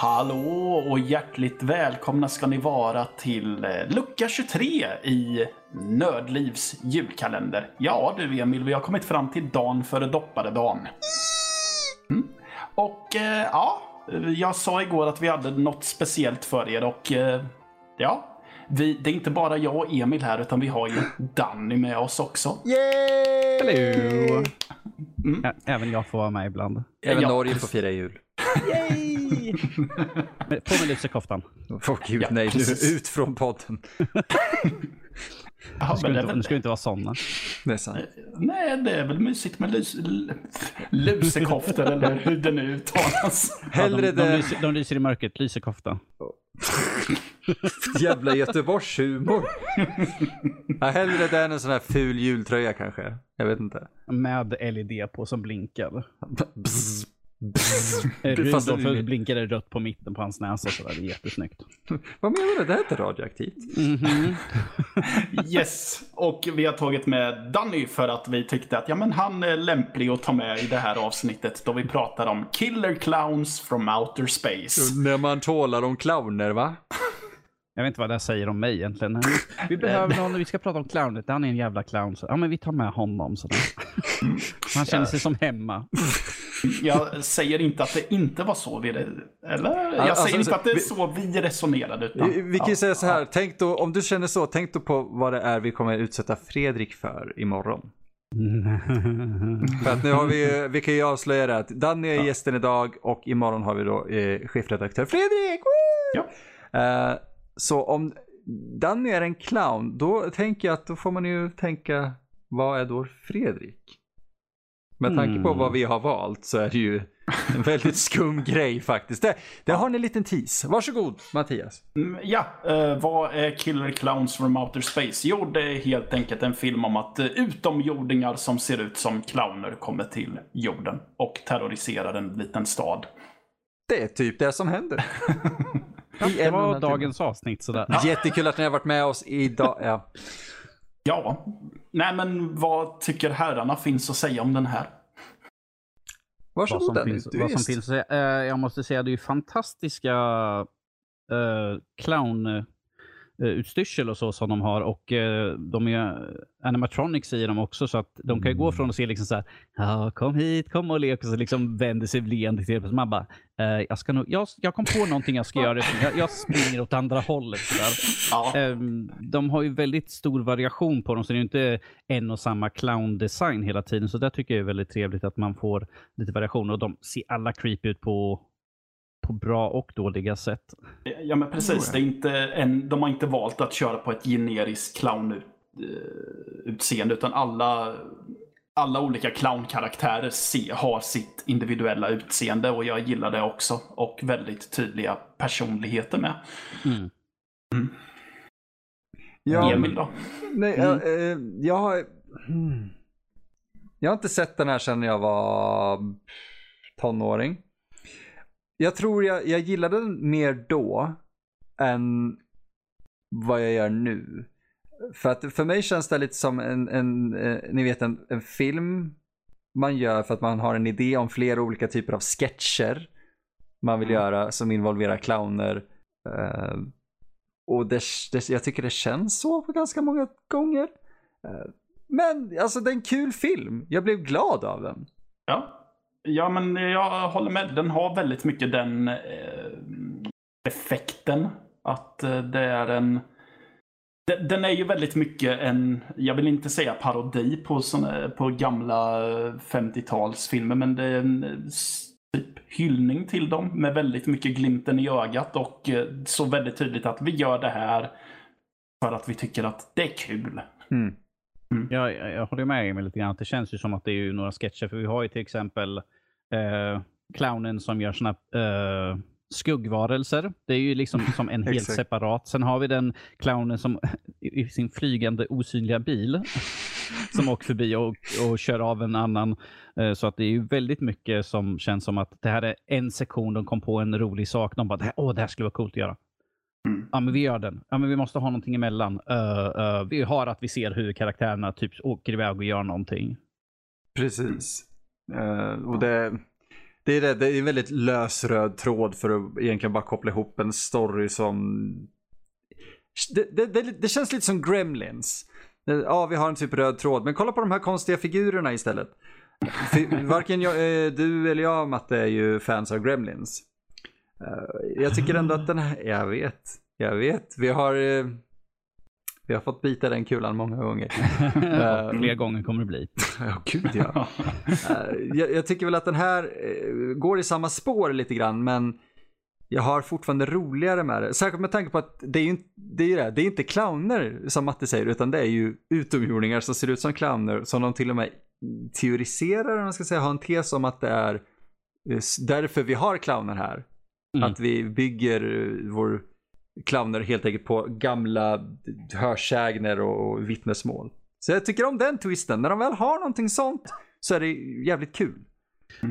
Hallå och hjärtligt välkomna ska ni vara till eh, lucka 23 i Nördlivs julkalender. Ja du Emil, vi har kommit fram till dagen före dopparedagen. Mm. Och eh, ja, jag sa igår att vi hade något speciellt för er och eh, ja, vi, det är inte bara jag och Emil här utan vi har ju Danny med oss också. Yay! Hello! Mm. Även jag får vara med ibland. Även Ja. Norge får fira jul. Yay! På med lusekoftan. Åh gud, Ja, nej, nu ut från podden. Ja, men det väl- ska inte vara sådana. Det är sant. Nej, det är väl mysigt med lus, lusekoftor eller hur det nu uttalas. Hellre ja, de, de, lyser, de lyser i mörkret, lysekofta. jävla Göteborgshumor. Ja, hellre det än en sån här ful jultröja kanske. Jag vet inte. Med LED på som blinkar. Bzz, Fast det- Rudolf blinkade rött på mitten på hans näsa sådär. Det är jättesnyggt. Vad menar du? Det här är inte radioaktivt. Mhm. Yes, och vi har tagit med Danny för att vi tyckte att ja, men han är lämplig att ta med i det här avsnittet då vi pratar om Killer Clowns from Outer Space. När man talar om clowner va? Jag vet inte vad det här säger om mig egentligen. Vi behöver någon, vi ska prata om clownet. Han är en jävla clown. Så, ja, men vi tar med honom. Sådär. Han känner sig som hemma. Jag säger inte att det inte var så vi... Eller? Jag Alltså, säger inte att det är vi- så vi resonerade. Utan, Vi, vi kan ju ja, säga så här, ja. tänk då, om du känner så, tänk då på vad det är vi kommer utsätta Fredrik för imorgon. För att nu har vi, vi kan ju avslöja det att Danny är gästen idag och imorgon har vi då eh, chefredaktör Fredrik! Woo! Eh, så om Danny är en clown, då tänker jag att då får man ju tänka, vad är då Fredrik? Med tanke på Mm. vad vi har valt så är det ju en väldigt skum grej faktiskt. Det, det har ni en liten tease. Varsågod Mattias. Mm, Ja, eh, vad är Killer Clowns from Outer Space? Jo, det är helt enkelt en film om att eh, utomjordingar som ser ut som clowner kommer till jorden och terroriserar en liten stad. Det är typ det som händer. I Det var dagens avsnitt. Sådär. Jättekul att ni har varit med oss idag. Ja. Ja, nej men vad tycker herrarna finns att säga om den här? vad Varsågod som, finns, är vad som finns att säga. Eh, jag måste säga, det är ju fantastiska uh, clown eh, utstyrsel och så som de har och eh, de är animatronics i dem också så att de kan ju gå från att se liksom så här, ja kom hit, kom och lek och så liksom vänder sig leende till så man bara, eh, jag ska nog, jag, jag kom på någonting jag ska göra, jag, jag springer åt andra hållet sådär. Ja, Ehm, de har ju väldigt stor variation på dem, så det är ju inte en och samma clown-design hela tiden. Så där tycker jag är väldigt trevligt att man får lite variation. Och de ser alla creepy ut på, på bra och dåliga sätt. ja men precis. Det är inte en, de har inte valt att köra på ett generiskt clown-utseende utan alla, alla olika clownkaraktärer se, har sitt individuella utseende och jag gillar det också. Och väldigt tydliga personligheter med. Mm. Ja, Emil då? nej, Mm. jag, eh, jag har... Jag har inte sett den här sedan jag var tonåring. Jag tror jag, jag gillade den mer då än vad jag gör nu. För att för mig känns det lite som en, en eh, ni vet en, en film man gör för att man har en idé om flera olika typer av sketcher man vill Mm. göra som involverar clowner. Eh, och det, det, jag tycker det känns så på ganska många gånger. Eh, men alltså det är en kul film. Jag blev glad av den. Ja ja, men jag håller med. Den har väldigt mycket den eh, effekten. Att eh, det är en... Den, den är ju väldigt mycket en, jag vill inte säga parodi på, såna, på gamla eh, 50-talsfilmer, men det är en eh, typ hyllning till dem med väldigt mycket glimten i ögat och eh, så väldigt tydligt att vi gör det här för att vi tycker att det är kul. Mm. Jag, jag, jag håller med Emil lite grann. Det känns ju som att det är några sketcher. För vi har ju till exempel eh, clownen som gör såna eh, skuggvarelser. Det är ju liksom som en helt separat. Sen har vi den clownen som i i sin flygande osynliga bil som åker förbi och, och kör av en annan. Eh, Så att det är ju väldigt mycket som känns som att det här är en sektion, de kom på en rolig sak. De bara, det här, åh, det här skulle vara coolt att göra. Mm. Ja, men vi gör den. Ja, men vi måste ha någonting emellan. Uh, uh, vi har att vi ser hur karaktärerna typ åker iväg och gör någonting. Precis. Eh, och det, Det är, det, det är en väldigt lös röd tråd för att egentligen bara koppla ihop en story som... Det, det, det, det känns lite som Gremlins. Ja, vi har en typ röd tråd, men kolla på de här konstiga figurerna istället. Varken jag, du eller jag, Matte, är ju fans av Gremlins. Eh, Jag tycker ändå att den här, jag vet, jag vet. Vi har, eh, vi har fått bita den kulan många gånger. Eh, Fler gånger kommer det bli. Ja, gud ja. Jag, jag tycker väl att den här går i samma spår lite grann, men jag har fortfarande roligare med det. Särskilt med tanke på att det är ju inte, det är, ju det, det är inte clowner som Matte säger, utan det är ju utomjordingar som ser ut som clowner, som de till och med teoriserar, om man ska säga, har en tes om att det är därför vi har clowner här. Mm. Att vi bygger eh, vår clowner helt enkelt på gamla hörsägner och, vittnesmål. Så jag tycker om den twisten. När de väl har någonting sånt så är det jävligt kul.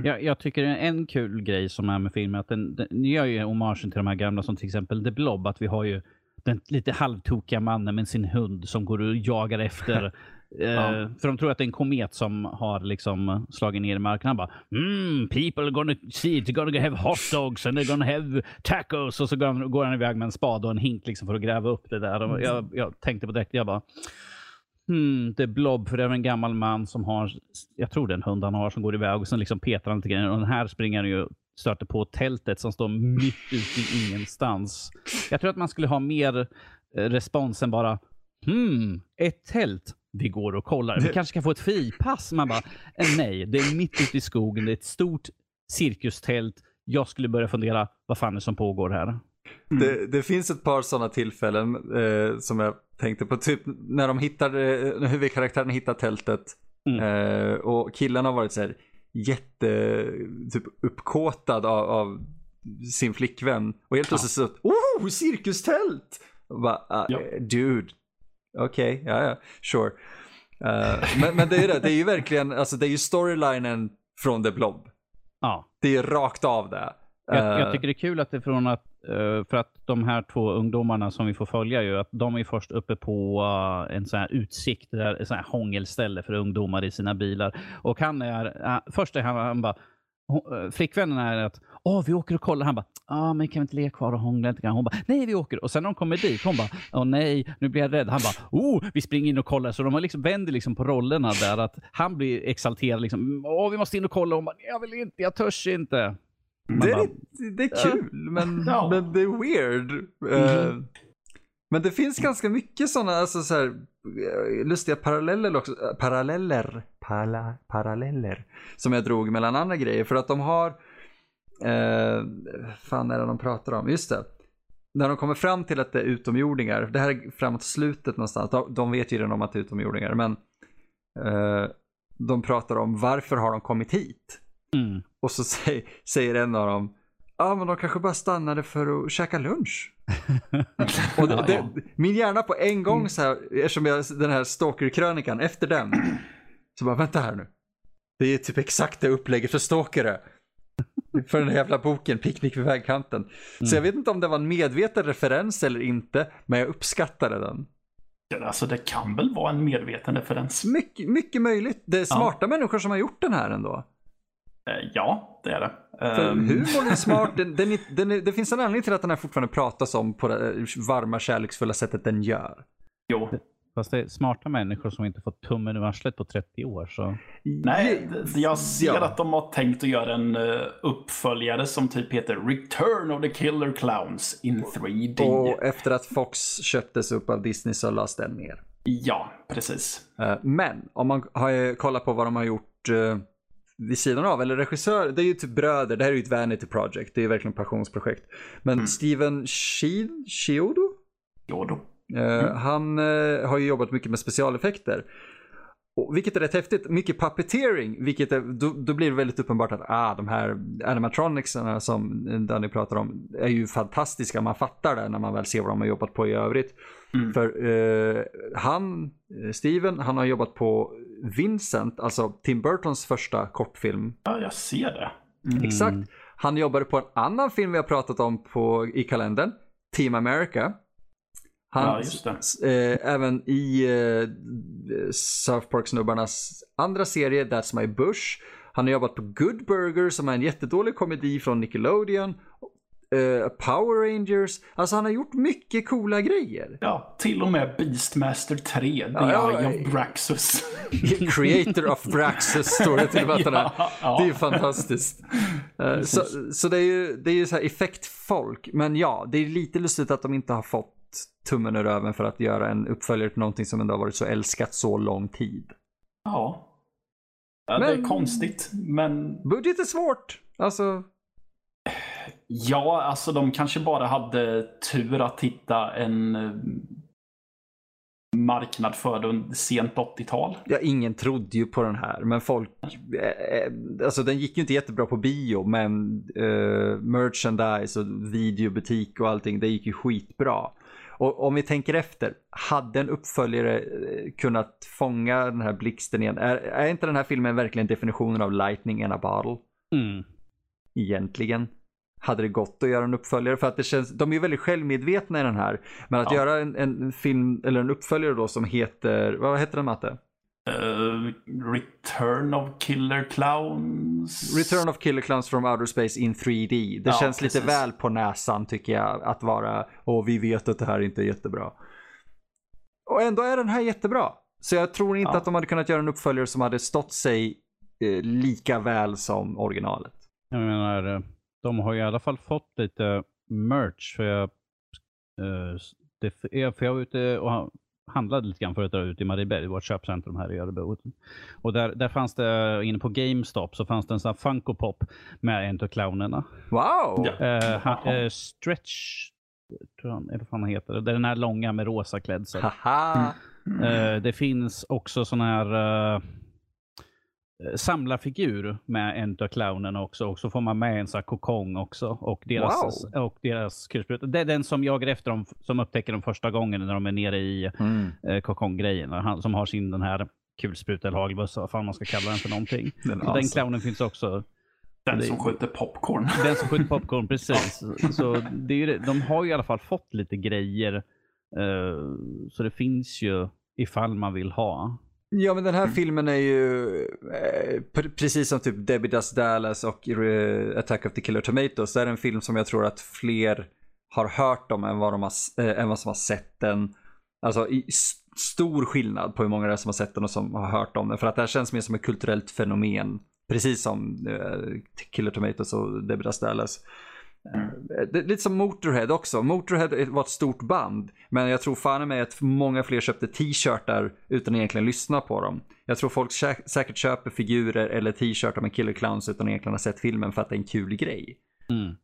Jag, jag tycker en kul grej som är med filmen, att den, den gör ju hommagen till de här gamla som till exempel The Blob, att vi har ju den lite halvtokiga mannen med sin hund som går och jagar efter. eh, för de tror att det är en komet som har liksom slagit ner i marken. Han bara mm, people are gonna see it, gonna have hot dogs and they're gonna have tacos. Och så går han, går han iväg med en spade och en hink liksom för att gräva upp det där. Och jag, jag tänkte på direkt, jag bara Hmm, det är Blob, för det är en gammal man som har, jag tror det är en hund han har, som går iväg och sen liksom petar han lite grejer. Och den här springer ju stöter på tältet som står mitt ute i ingenstans. Jag tror att man skulle ha mer eh, respons än bara hmm, ett tält. Vi går och kollar. Vi kanske kan få ett fripass. Man bara, eh, nej, det är mitt ute i skogen. Det är ett stort cirkustält. Jag skulle börja fundera, vad fan är det som pågår här? Det, det finns ett par sådana tillfällen eh, som jag tänkte på. Typ när de hittar, eh, huvudkaraktären hittar tältet. Mm. Eh, och killen har varit så här jätte, typ uppkåtad av, av sin flickvän. Och helt plötsligt så, oh, cirkustält! Och bara, ah, Ja. eh, dude. Okej, ja ja, sure. Eh, men, men det är ju det, det är ju verkligen, alltså det är ju storylinen från The Blob. Ja, Det är rakt av det. Jag, Eh, jag tycker det är kul att det från att, eh, Eh, för att de här två ungdomarna som vi får följa ju, att de är först uppe på eh, en sån här utsikt, där, en sån här hångelställe för ungdomar i sina bilar. Och han är, eh, först är han, han bara, flickvännen är att, åh vi åker och kollar. Han bara, ja men kan vi inte ligga kvar och hångla lite grann? Hon bara, nej vi åker. Och sen när de kommer dit, hon bara, åh nej, nu blir jag rädd. Han bara, oh vi springer in och kollar. Så de har liksom, vänder liksom på rollerna där, att han blir exalterad liksom, åh vi måste in och kolla. Hon bara, jag vill inte, jag törs inte. Man Det bara, är, det är kul, men, Ja. men det är weird. Eh, men det finns ganska mycket sådana alltså, så här, eh, lustiga paralleller också. eh, Paralleller. Pala, paralleller. Som jag drog mellan andra grejer. För att de har... Eh, fan är det de pratar om? Just det. När de kommer fram till att det är utomjordingar. Det här är framåt slutet någonstans. De, de vet ju redan om att det är utomjordingar. Men eh, de pratar om varför har de kommit hit? Mm. Och så säger, säger en av dem, ja men de kanske bara stannade för att käka lunch. och det, det, min hjärna på en gång så här, eftersom jag, den här stalker-krönikan, efter den, så bara vänta här nu. Det är typ exakt det upplägget för stalkare. För den här jävla boken, Picknick vid vägkanten. Så jag vet inte om det var en medveten referens eller inte, men jag uppskattade den. Alltså det kan väl vara en medveten referens? Mycket, mycket möjligt. Det är smarta människor som har gjort den här ändå. Eh, Ja, det är det. För Ehm, humorn är smart. Den, den, den det finns en anledning till att den här fortfarande pratas om på det varma, kärleksfulla sättet den gör. Jo. Fast det är smarta människor som inte fått tummen ur arslet på 30 år. Så. Nej, jag ser Ja. att de har tänkt att göra en eh, uppföljare som typ heter Return of the Killer Clowns in 3D. Och efter att Fox köptes upp av Disney så lades den ner. Ja, precis. Eh, Men om man har kollat på vad de har gjort eh, vid sidan av, eller regissör, det är ju typ bröder, det här är ju ett vanity project, det är ju verkligen passionsprojekt. Men Steven Shield, Chiodo? Jo då. Eh, Han eh, har ju jobbat mycket med specialeffekter. Och, vilket är rätt häftigt. Mycket puppeteering, vilket är, då, då blir det väldigt uppenbart att ah, de här animatronicsarna som Danny pratar om är ju fantastiska. Man fattar det när man väl ser vad de har jobbat på i övrigt. Mm. För eh, han, eh, Steven, han har jobbat på Vincent, alltså Tim Burtons första kortfilm. Ja, jag ser det. Exakt. Han jobbade på en annan film vi har pratat om på, i kalendern, Team America. Han, Ja, eh, även i eh, South Park-snubbarnas andra serie, That's My Bush. Han har jobbat på Good Burger som är en jättedålig komedi från Nickelodeon. Eh, Power Rangers. Alltså han har gjort mycket coola grejer. Ja, till och med Beastmaster 3, The Ja, Eye of Braxus. Creator of Braxus står det till och med. Ja, ja. Det är fantastiskt. Eh, så, så det är ju, det är ju så här effektfolk. Men ja, det är lite lustigt att de inte har fått tummen ur röven för att göra en uppföljare till någonting som ändå har varit så älskat så lång tid. Ja. ja det Men- är konstigt, men Budget är svårt. Alltså, ja, alltså de kanske bara hade tur att hitta en eh, marknad för under sent 80-tal. ja, ingen trodde ju på den här. Men folk, eh, eh, alltså den gick ju inte jättebra på bio. Men eh, merchandise och videobutik och allting, det gick ju skitbra. Och om vi tänker efter, hade en uppföljare kunnat fånga den här blixten igen? Är, är inte den här filmen verkligen definitionen av lightning in a bottle? Mm. Egentligen. Hade det gått att göra en uppföljare? För att det känns, de är ju väldigt självmedvetna i den här. Men att Ja. göra en, en film, eller en uppföljare då som heter, vad heter den Matte? Eh, Return of Killer Clowns. Return of Killer Clowns from Outer Space in 3D. Det Ja, känns lite precis. väl på näsan tycker jag att vara, och vi vet att det här inte är jättebra. Och ändå är den här jättebra. Så jag tror inte Ja. att de hade kunnat göra en uppföljare som hade stått sig eh, lika väl som originalet. Jag menar, eh, de har i alla fall fått lite merch. För jag, eh, det, jag- för jag var ute och ha- handlade lite grann förut där ute i Marieberg, vårt köpcentrum här i Örebro. Och där, där fanns det, inne på GameStop, så fanns det en sån här Funko Pop med en av clownerna. Wow! Eh, han, eh, stretch, tror jag, eller vad fan han heter. Det är den här långa med rosa klädsel. Haha! Eh, det finns också sån här uh, samlarfigur med en av clownerna också. Och så får man med en sån här kokong också. Och deras, och deras kulspruta. Det är den som jagar efter dem, som upptäcker dem första gången när de är nere i Mm. uh, kokong-grejen. Han som har sin den här kulspruta eller hagelbössa, vad fan man ska kalla den för någonting. Den Så den clownen finns också. Den som skjuter popcorn. Den som skjuter popcorn, precis. Så det är ju, det- de har ju i alla fall fått lite grejer. eh, så det finns ju ifall man vill ha. Ja men den här filmen är ju eh, pre- precis som typ Debbie Does Dallas och eh, Attack of the Killer Tomatoes. Det är en film som jag tror att fler har hört om än vad, de har, eh, än vad som har sett den. Alltså i s- stor skillnad på hur många det är som har sett den och som har hört om den. För att det här känns mer som ett kulturellt fenomen. Precis som eh, Killer Tomatoes och Debbie Does Dallas. Eh, Det är lite som Motorhead också. Motorhead var ett stort band. Men jag tror fan i mig att många fler köpte t-shirtar utan att egentligen lyssna på dem. Jag tror folk sä- säkert köper figurer eller t-shirtar med Killer Clowns utan att egentligen ha sett filmen för att det är en kul grej. Mm.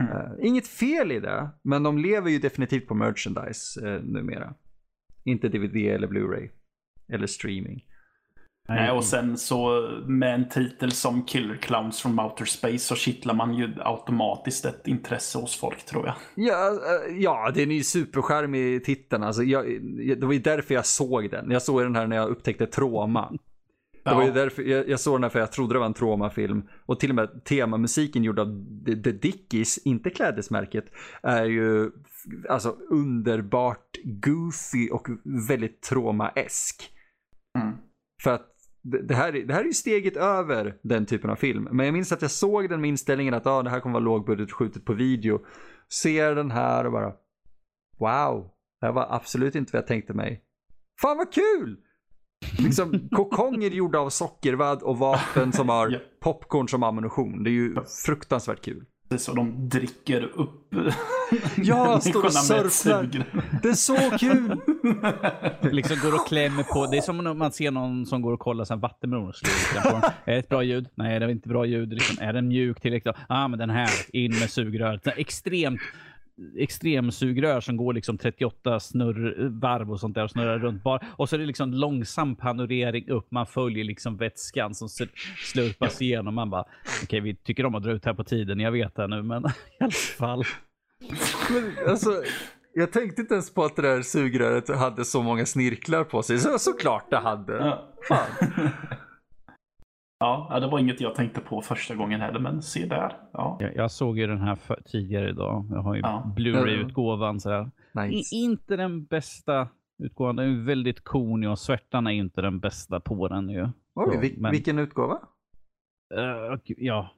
Eh, inget fel i det, men de lever ju definitivt på merchandise uh, numera. Inte DVD eller Blu-ray. Eller streaming. Nej, och sen så med en titel som Killer Clowns from Outer Space så kittlar man ju automatiskt ett intresse hos folk tror jag. Ja, eh, ja det är en ju superskärmig titeln. Alltså, jag, det var ju därför jag såg den. Jag såg den här när jag upptäckte trauma. Det var ju därför, jag, jag såg den här för jag trodde det var en traumafilm. Och till och med temamusiken gjord av The, The Dickies, inte klädesmärket, är ju alltså underbart goofy och väldigt trauma-esk. Mm. För att det det här, är- det här är ju steget över den typen av film. Men jag minns att jag såg den med inställningen att ah, det här kommer vara lågbudget skjutet på video. Ser den här och bara wow, det här var absolut inte vad jag tänkte mig. Fan vad kul! Liksom kokonger gjorda av sockervadd och vapen som har popcorn som ammunition. Det är ju fruktansvärt kul. Så de dricker upp Ja, står och sugrör. Det är så kul! liksom går och klämmer på. Det är som när man ser någon som går och kollar sen vattenmelon och slår på den. Är det ett bra ljud? Nej, det är inte bra ljud. Liksom, är den mjuk tillräckligt? Ah, men den här. In med sugröret. Extremt extremsugrör som går liksom 38 snurr, varv och sånt där och snurrar runt bara. Och så är det liksom långsam panorering upp. Man följer liksom vätskan som slurpas igenom. Man bara, okej, vi tycker om att dra ut här på tiden. Jag vet det nu, men i alla fall. Men, alltså, jag tänkte inte ens på att det där sugröret hade så många snirklar på sig. Så, såklart det hade. Ja. Fan. Ja, det var inget jag tänkte på första gången heller, men se där. Ja. Jag, jag såg ju den här för, tidigare idag. Jag har ju Ja. Blu-ray-utgåvan. sådär. I, Nice. inte den bästa utgåvan. Den är väldigt konig och svärtan är inte den bästa på den ju. Oj, vil- men- vilken utgåva? Uh, ja.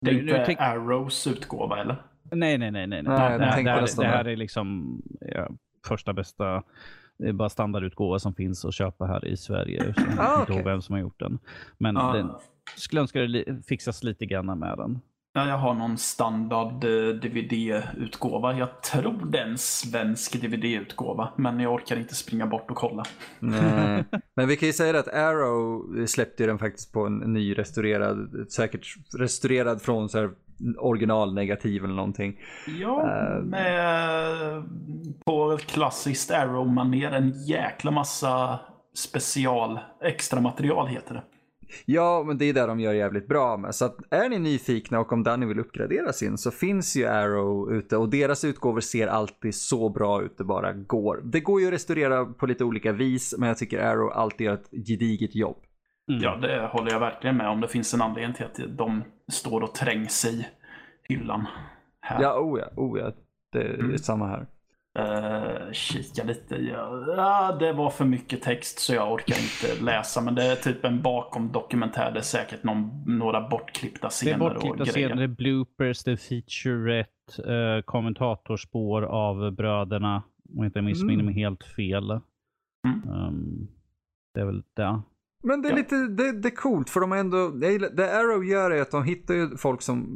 Det är inte tänk- Arrows utgåva, eller? Nej, nej, nej. nej, nej. Nej, jag det, här, det, här, är liksom ja, första bästa, det är bara standardutgåva som finns att köpa här i Sverige. Jag Ah, inte ihåg vem som har gjort den. Men Ja. den skulle önska det fixas lite grann med den. Ja, jag har någon standard eh, DVD-utgåva. Jag tror det är en svensk DVD-utgåva, men jag orkar inte springa bort och kolla. Nej. Men vi kan ju säga att Arrow släppte den faktiskt på en ny restaurerad, säkert restaurerad från så här originalnegativ eller någonting. Ja, Eh. med på klassiskt Arrow-manér en jäkla massa special, extra material heter det. Ja, men det är det de gör jävligt bra med. Så att är ni nyfikna och om Danny vill uppgradera sin så finns ju Arrow ute och deras utgåvor ser alltid så bra ut det bara går. Det går ju att restaurera på lite olika vis, men jag tycker Arrow alltid gör ett gediget jobb. Mm. Ja, det håller jag verkligen med om. Det finns en anledning till att de står och trängs i hyllan. Här. Ja, oh ja, oh ja. Det är Mm. samma här. Eh, kika lite. Ja, det var för mycket text så jag orkar inte läsa. Men det är typ en bakom dokumentär. Det är säkert någon, några bortklippta Det är scener bortklippta och scener, det är bloopers, det är featurette, eh, kommentatorspår av bröderna. Om jag inte missminner Mm. mig helt fel. Mm. Um, det är väl det. Men det är Ja. lite, det, det är coolt för de har ändå, det, det Arrow gör är att de hittar ju folk som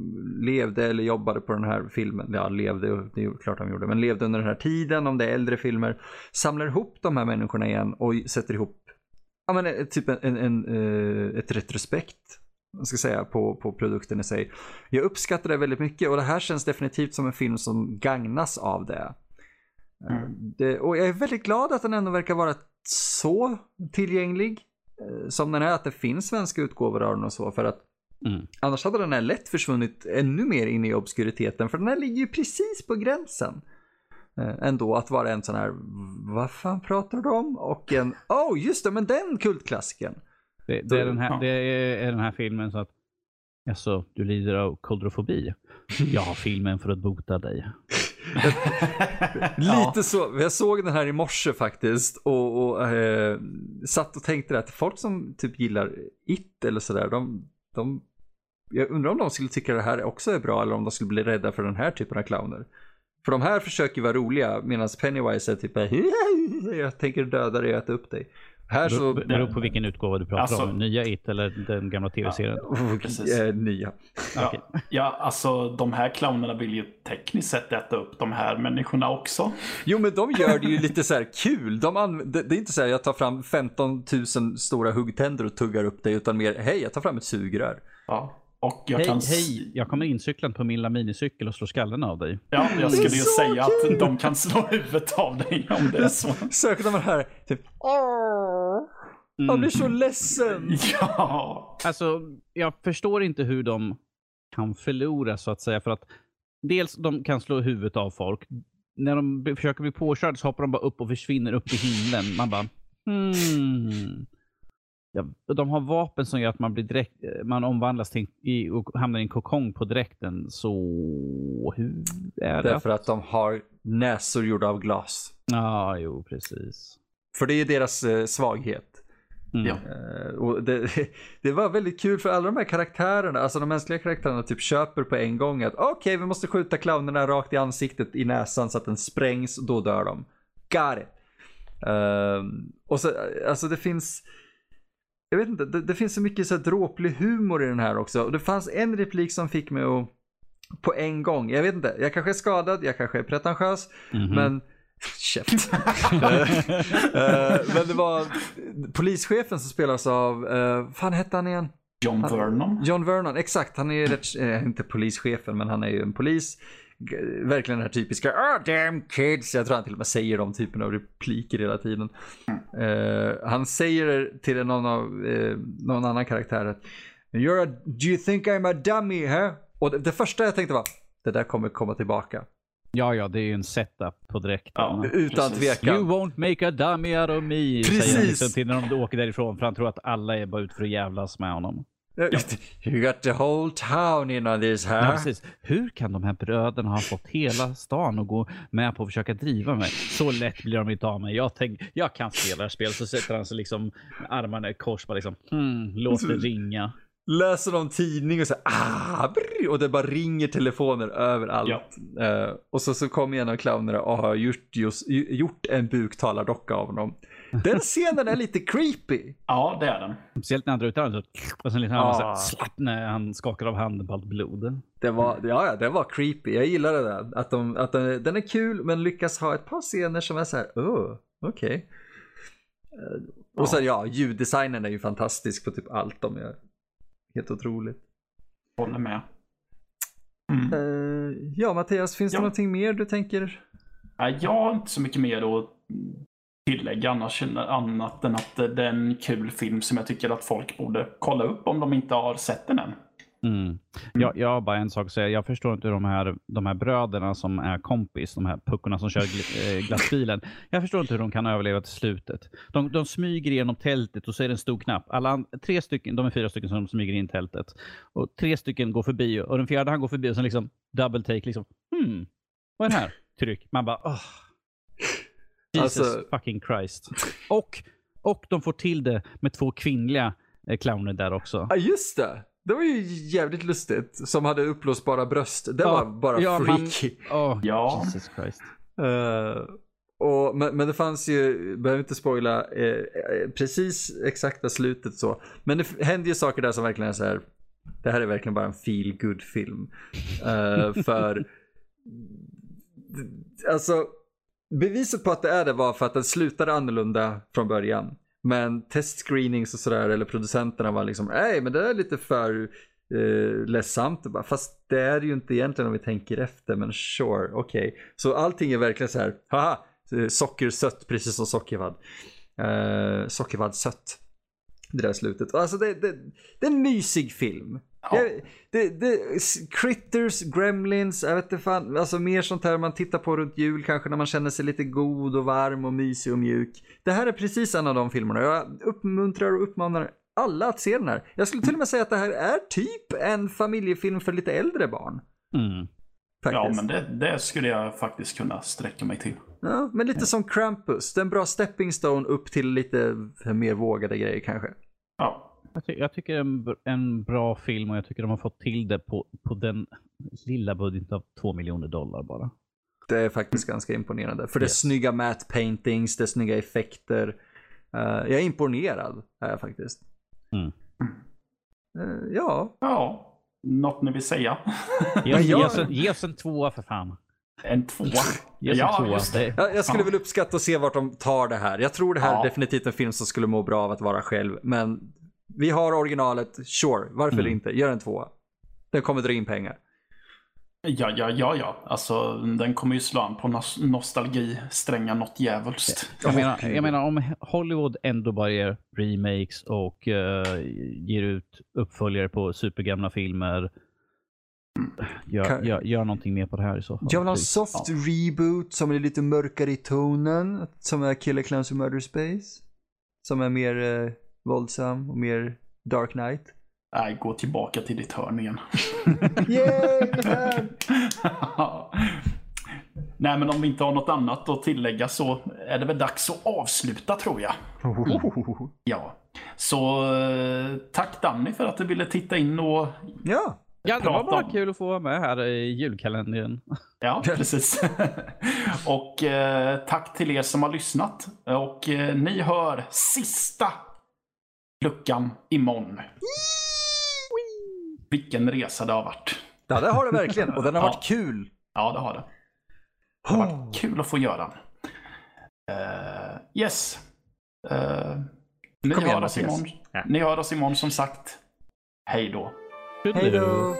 levde eller jobbade på den här filmen, ja levde, det är klart de gjorde, men levde under den här tiden, om det är äldre filmer, samlar ihop de här människorna igen och sätter ihop, ja men eh, typ en, en, en, eh, ett retrospekt, ska säga, på, på produkten i sig. Jag uppskattar det väldigt mycket och det här känns definitivt som en film som gagnas av det. Eh, Mm. det och jag är väldigt glad att den ändå verkar vara så tillgänglig eh, som den är, att det finns svenska utgåvor av den och så. För att Mm. annars hade den här lätt försvunnit ännu mer in i obskuriteten. För den här ligger ju precis på gränsen. Eh, ändå att vara en sån här, vad fan pratar de om? Och en, oh just det, men den kultklassikern. Det, det, är den här, det är den här filmen så att Alltså, du lider av koldrofobi. Jag har filmen för att bota dig. Ja. Lite så. Jag såg den här i morse faktiskt och, och eh, satt och tänkte att folk som typ gillar It eller sådär, de, de, jag undrar om de skulle tycka det här också är bra eller om de skulle bli rädda för den här typen av clowner. För de här försöker vara roliga medan Pennywise är typ jag tänker döda dig och äta upp dig. Här så... Det beror på vilken utgåva du pratar Alltså- om. Nya It eller den gamla tv-serien. precis. Eh, nya. Ja, ja, alltså de här clownerna vill ju tekniskt sett äta upp de här människorna också. Jo men de gör det ju lite så här kul. De det, det är inte så här jag tar fram 15 000 stora huggtänder och tuggar upp dig utan mer hej jag tar fram ett sugrör. Ja. Och jag Hej, kan... hej, jag kommer incyklande på min minicykel och slår skallen av dig. Ja, jag skulle ju säga kul! att de kan slå huvudet av dig om det är så. Söker de här typ Åh, jag blir så ledsen. Ja. Alltså, jag förstår inte hur de kan förlora så att säga. För att dels de kan slå huvudet av folk. När de försöker bli påkörda så hoppar de bara upp och försvinner upp i himlen. Man bara hmm. Ja, och de har vapen som gör att man blir direkt, man omvandlas till, i, och hamnar i en kokong på dräkten. Så hur är det? Därför att de har näsor gjorda av glas. Ja, jo precis. För det är deras eh, svaghet. Mm. Ja. Eh, och det, det var väldigt kul för alla de här karaktärerna, alltså de mänskliga karaktärerna typ köper på en gång att okej vi måste skjuta clownerna rakt i ansiktet i näsan så att den sprängs och då dör de. Got it. Ehm, och så, alltså det finns, jag vet inte, det, det finns så mycket så här dråplig humor i den här också. Och det fanns en replik som fick mig att på en gång, jag vet inte, jag kanske är skadad, jag kanske är pretentiös, Mhm. men Käft. Eh, men det var polischefen som spelas av, uh, fan hette han igen? John Vernon. John Vernon, exakt. Han är rätt, eh, inte polischefen, men han är ju en polis. Verkligen den här typiska oh damn kids. Jag tror han till och med säger de typen av repliker hela tiden. Eh, han säger till någon, av, eh, någon annan karaktär att You're a, Do you think I'm a dummy, huh? Och det, det första jag tänkte var, det där kommer komma tillbaka. Ja, ja, det är ju en setup på dräkten. Ja. Utan Precis. tvekan. You won't make a dummy out of me, Precis. säger han liksom till när de åker därifrån. För han tror att alla är bara ute för att jävlas med honom. You got the whole town in on this, huh? Ja, precis. Hur kan de här bröderna ha fått hela stan att gå med på att försöka driva mig? Så lätt blir de inte av mig. Jag, tänk, jag kan spela det här spelet. Så sätter han sig liksom armarna i kors. Bara liksom, hmm, låt det ringa. läser någon tidning och så här, ah, brr, och det bara ringer telefoner överallt. Ja. Eh, och så, så kommer en av clownerna och har gjort, just, gjort en buktalardocka av honom. Den scenen är lite creepy. Ja, det är den. Speciellt när han drar ut så- Och sen lite Ah. ah. slapp när han skakar av handen på allt blod. Det var, ja, ja, det var creepy. Jag gillade det. Att, de, att den, den är kul men lyckas ha ett par scener som är så här, oh, okej. Eh, Och sen ja, ljuddesignen är ju fantastisk på typ allt de gör. Helt otroligt. Håller med. Mm. Eh, ja, Mattias, finns Ja. det någonting mer du tänker? Jag har inte så mycket mer att tillägga annars, annat än att det är en kul film som jag tycker att folk borde kolla upp om de inte har sett den än. Mm. Jag, jag har bara en sak att säga. Jag förstår inte hur de här, de här bröderna som är kompis, de här puckorna som kör gl- eh, glassbilen. Jag förstår inte hur de kan överleva till slutet. De, de smyger igenom tältet och så är det en stor knapp. Alla, tre stycken, de är fyra stycken som smyger in i tältet. Och tre stycken går förbi och den fjärde han går förbi och sen liksom double take liksom. Hmm, vad är det här? Tryck. Man bara åh. Jesus Alltså- fucking Christ. Och, och de får till det med två kvinnliga eh, clowner där också. Ja, just det. Det var ju jävligt lustigt. Som hade uppblåsbara bröst. Det var bara ja, man- freaky. Åh, Ja. Jesus Christ. Eh, och, men, men det fanns ju, behöver inte spoila eh, eh, precis exakta slutet så. Men det händer ju saker där som verkligen är så här. Det här är verkligen bara en feel good film. Eh, för alltså beviset på att det är det var för att den slutade annorlunda från början. Men testscreenings och sådär eller producenterna var liksom, nej men det är lite för eh, ledsamt. Bara, Fast det är det ju inte egentligen om vi tänker efter, men sure, okej. Så allting är verkligen så här, haha, sockersött precis som sockervadd. Eh, sockervadd sött. Det där slutet. Alltså det, det, det är en mysig film. Ja. Det, det, critters, gremlins, jag vet inte fan, alltså mer sånt här man tittar på runt jul kanske när man känner sig lite god och varm och mysig och mjuk. Det här är precis en av de filmerna. Jag uppmuntrar och uppmanar alla att se den här. Jag skulle till och med säga att det här är typ en familjefilm för lite äldre barn. Mm. Ja, men det, det skulle jag faktiskt kunna sträcka mig till. Ja, men lite som Krampus. Det är en bra stepping stone upp till lite mer vågade grejer kanske. Ja, Jag, ty- jag tycker det är en, en bra film och jag tycker de har fått till det på, på den lilla budgeten av två miljoner dollar bara. Det är faktiskt ganska imponerande. För det är Yes. snygga matte paintings, det är snygga effekter. Eh, jag är imponerad, är jag faktiskt. Mm. Eh, ja, ja. Något ni vill säga? Ge oss, en, tvåa för fan. En tvåa? Ge oss en Ja, tvåa. just. Det, jag, jag skulle Ja. väl uppskatta att se vart de tar det här. Jag tror det här Ja. är definitivt en film som skulle må bra av att vara själv. Men vi har originalet, sure, varför Mm. inte? Gör en tvåa. Den kommer dra in pengar. Ja, ja, ja, ja. Alltså, den kommer ju slå an på nos- nostalgisträngar något djävulskt. jag, menar, jag menar om Hollywood ändå bara gör remakes och eh, ger ut uppföljare på supergamla filmer. Gör, Kan- gör, gör någonting mer på det här i så fall. Jag vill ha en Please. soft reboot som är lite mörkare i tonen. Som är Killer Clowns Murder Space. Som är mer eh, våldsam och mer Dark Knight. Nej, gå tillbaka till ditt hörn igen. Yay! Nej, men om vi inte har något annat att tillägga så är det väl dags att avsluta tror jag. Ja. Så eh, tack Danny för att du ville titta in och ja, Ja, det var bara om. kul att få vara med här i julkalendern. Ja, precis. och eh, tack till er som har lyssnat. Och eh, ni hör sista luckan imorgon. Vilken resa det har varit. ja det har det verkligen. Och den har Ja. varit kul. Ja, det har det. Det har varit kul att få göra. Eh, yes. Eh, ni Kom igen, hör oss Mattias. imorgon. Ja. Ni hör oss imorgon som sagt. Hej då. Hej då.